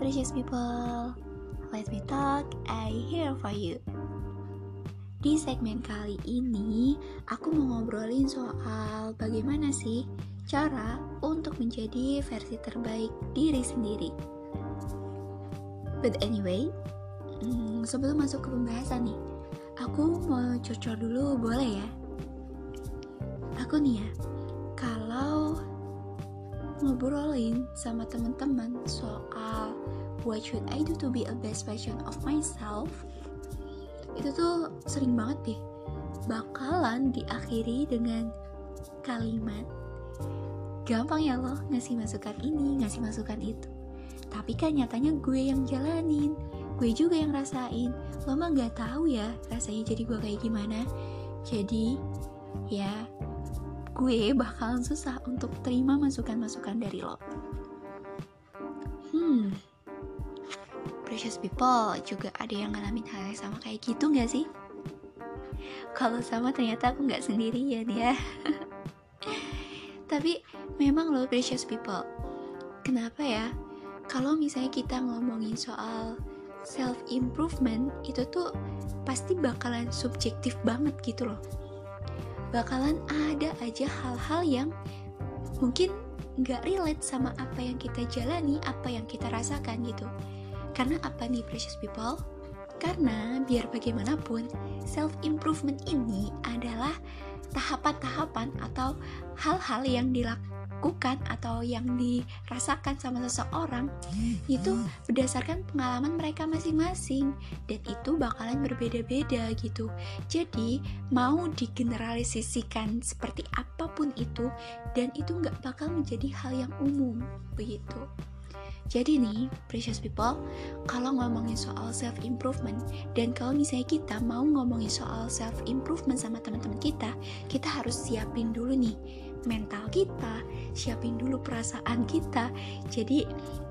precious people. Let me talk, I here for you. Di segmen kali ini, aku mau ngobrolin soal bagaimana sih cara untuk menjadi versi terbaik diri sendiri. But anyway, hmm, sebelum masuk ke pembahasan nih, aku mau curcol dulu boleh ya? Aku nih ya, kalau ngobrolin sama teman-teman soal what should I do to be a best version of myself, itu tuh sering banget deh bakalan diakhiri dengan kalimat gampang ya loh ngasih masukan ini, ngasih masukan itu. Tapi kan nyatanya gue yang jalanin, gue juga yang rasain. Lo mah gak tahu ya rasanya jadi gue kayak gimana. Jadi ya gue bakalan susah untuk terima masukan-masukan dari lo. Hmm, precious people juga ada yang ngalamin hal yang sama kayak gitu gak sih? Kalau sama ternyata aku gak sendirian ya. Tapi memang loh precious people. Kenapa ya? Kalau misalnya kita ngomongin soal self improvement itu tuh pasti bakalan subjektif banget gitu loh. Bakalan ada aja hal-hal yang mungkin nggak relate sama apa yang kita jalani, apa yang kita rasakan gitu. Karena apa nih precious people? Karena biar bagaimanapun self improvement ini adalah tahapan-tahapan atau hal-hal yang dilakukan atau yang dirasakan sama seseorang itu berdasarkan pengalaman mereka masing-masing. Dan itu bakalan berbeda-beda gitu. Jadi mau digeneralisasikan seperti apa pun itu dan itu nggak bakal menjadi hal yang umum begitu jadi nih, precious people, kalau ngomongin soal self improvement dan kalau misalnya kita mau ngomongin soal self improvement sama teman-teman kita, kita harus siapin dulu nih mental kita, siapin dulu perasaan kita. Jadi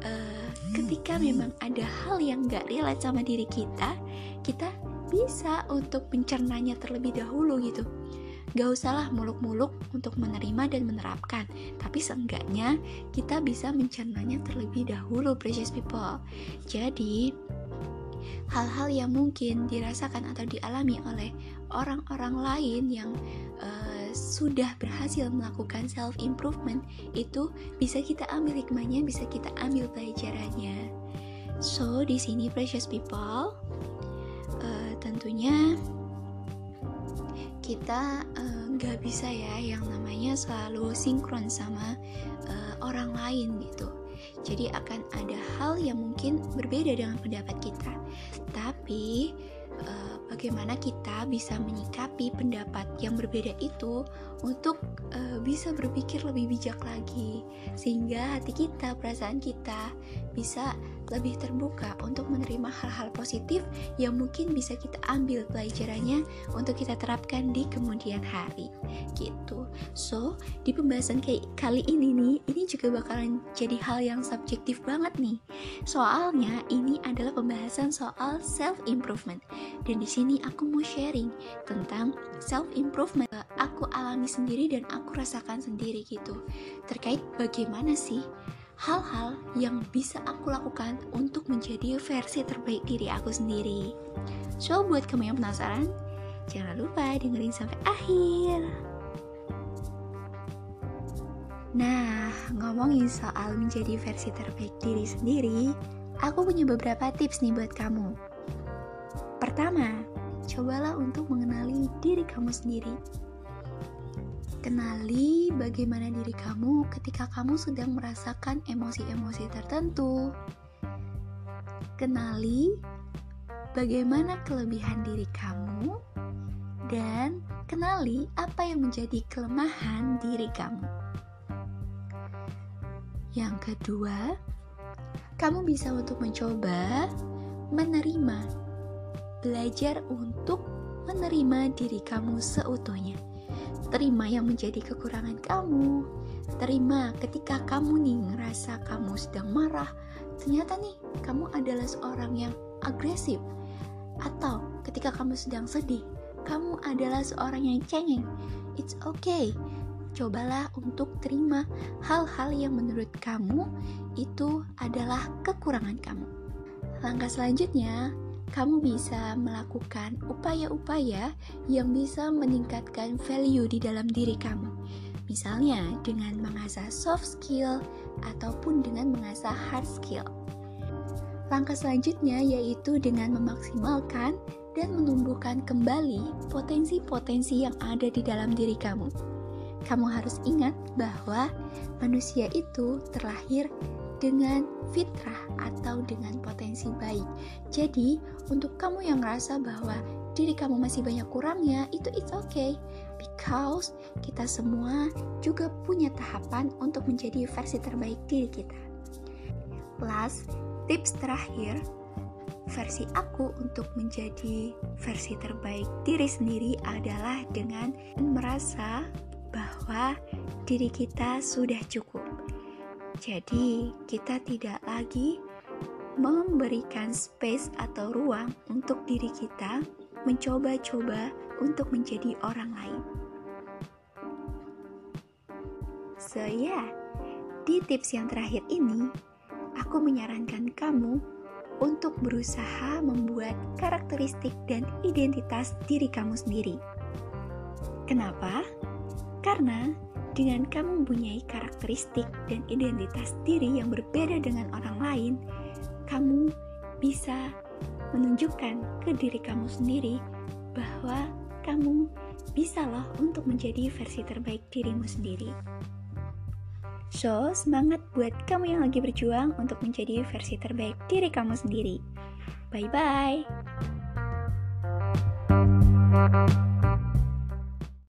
uh, ketika memang ada hal yang gak relate sama diri kita, kita bisa untuk mencernanya terlebih dahulu gitu Gak usahlah muluk-muluk untuk menerima dan menerapkan, tapi seenggaknya kita bisa mencernanya terlebih dahulu, precious people. Jadi, hal-hal yang mungkin dirasakan atau dialami oleh orang-orang lain yang uh, sudah berhasil melakukan self improvement itu bisa kita ambil hikmahnya, bisa kita ambil pelajarannya. So di sini precious people, uh, tentunya kita eh, nggak uh, bisa ya yang namanya selalu sinkron sama uh, orang lain gitu. Jadi akan ada hal yang mungkin berbeda dengan pendapat kita. Tapi uh, bagaimana kita bisa menyikapi pendapat yang berbeda itu untuk uh, bisa berpikir lebih bijak lagi sehingga hati kita, perasaan kita bisa lebih terbuka untuk menerima hal-hal positif yang mungkin bisa kita ambil pelajarannya untuk kita terapkan di kemudian hari gitu. So di pembahasan kali ini nih ini juga bakalan jadi hal yang subjektif banget nih. Soalnya ini adalah pembahasan soal self improvement dan di sini aku mau sharing tentang self improvement aku alami sendiri dan aku rasakan sendiri gitu terkait bagaimana sih hal-hal yang bisa aku lakukan untuk menjadi versi terbaik diri aku sendiri. So, buat kamu yang penasaran, jangan lupa dengerin sampai akhir. Nah, ngomongin soal menjadi versi terbaik diri sendiri, aku punya beberapa tips nih buat kamu. Pertama, cobalah untuk mengenali diri kamu sendiri. Kenali bagaimana diri kamu ketika kamu sedang merasakan emosi-emosi tertentu. Kenali bagaimana kelebihan diri kamu dan kenali apa yang menjadi kelemahan diri kamu. Yang kedua, kamu bisa untuk mencoba menerima, belajar untuk menerima diri kamu seutuhnya. Terima yang menjadi kekurangan kamu. Terima ketika kamu nih ngerasa kamu sedang marah ternyata nih kamu adalah seorang yang agresif. Atau ketika kamu sedang sedih kamu adalah seorang yang cengeng. It's okay. Cobalah untuk terima hal-hal yang menurut kamu itu adalah kekurangan kamu. Langkah selanjutnya, kamu bisa melakukan upaya-upaya yang bisa meningkatkan value di dalam diri kamu. Misalnya dengan mengasah soft skill ataupun dengan mengasah hard skill. Langkah selanjutnya yaitu dengan memaksimalkan dan menumbuhkan kembali potensi-potensi yang ada di dalam diri kamu. Kamu harus ingat bahwa manusia itu terlahir dengan fitrah atau dengan potensi baik. Jadi, untuk kamu yang merasa bahwa diri kamu masih banyak kurangnya, itu it's okay. Because kita semua juga punya tahapan untuk menjadi versi terbaik diri kita. Plus, tips terakhir, versi aku untuk menjadi versi terbaik diri sendiri adalah dengan merasa bahwa diri kita sudah cukup jadi, kita tidak lagi memberikan space atau ruang untuk diri kita mencoba-coba untuk menjadi orang lain. So, ya, yeah, di tips yang terakhir ini, aku menyarankan kamu untuk berusaha membuat karakteristik dan identitas diri kamu sendiri. Kenapa? Karena dengan kamu mempunyai karakteristik dan identitas diri yang berbeda dengan orang lain, kamu bisa menunjukkan ke diri kamu sendiri bahwa kamu bisa loh untuk menjadi versi terbaik dirimu sendiri. So, semangat buat kamu yang lagi berjuang untuk menjadi versi terbaik diri kamu sendiri. Bye-bye.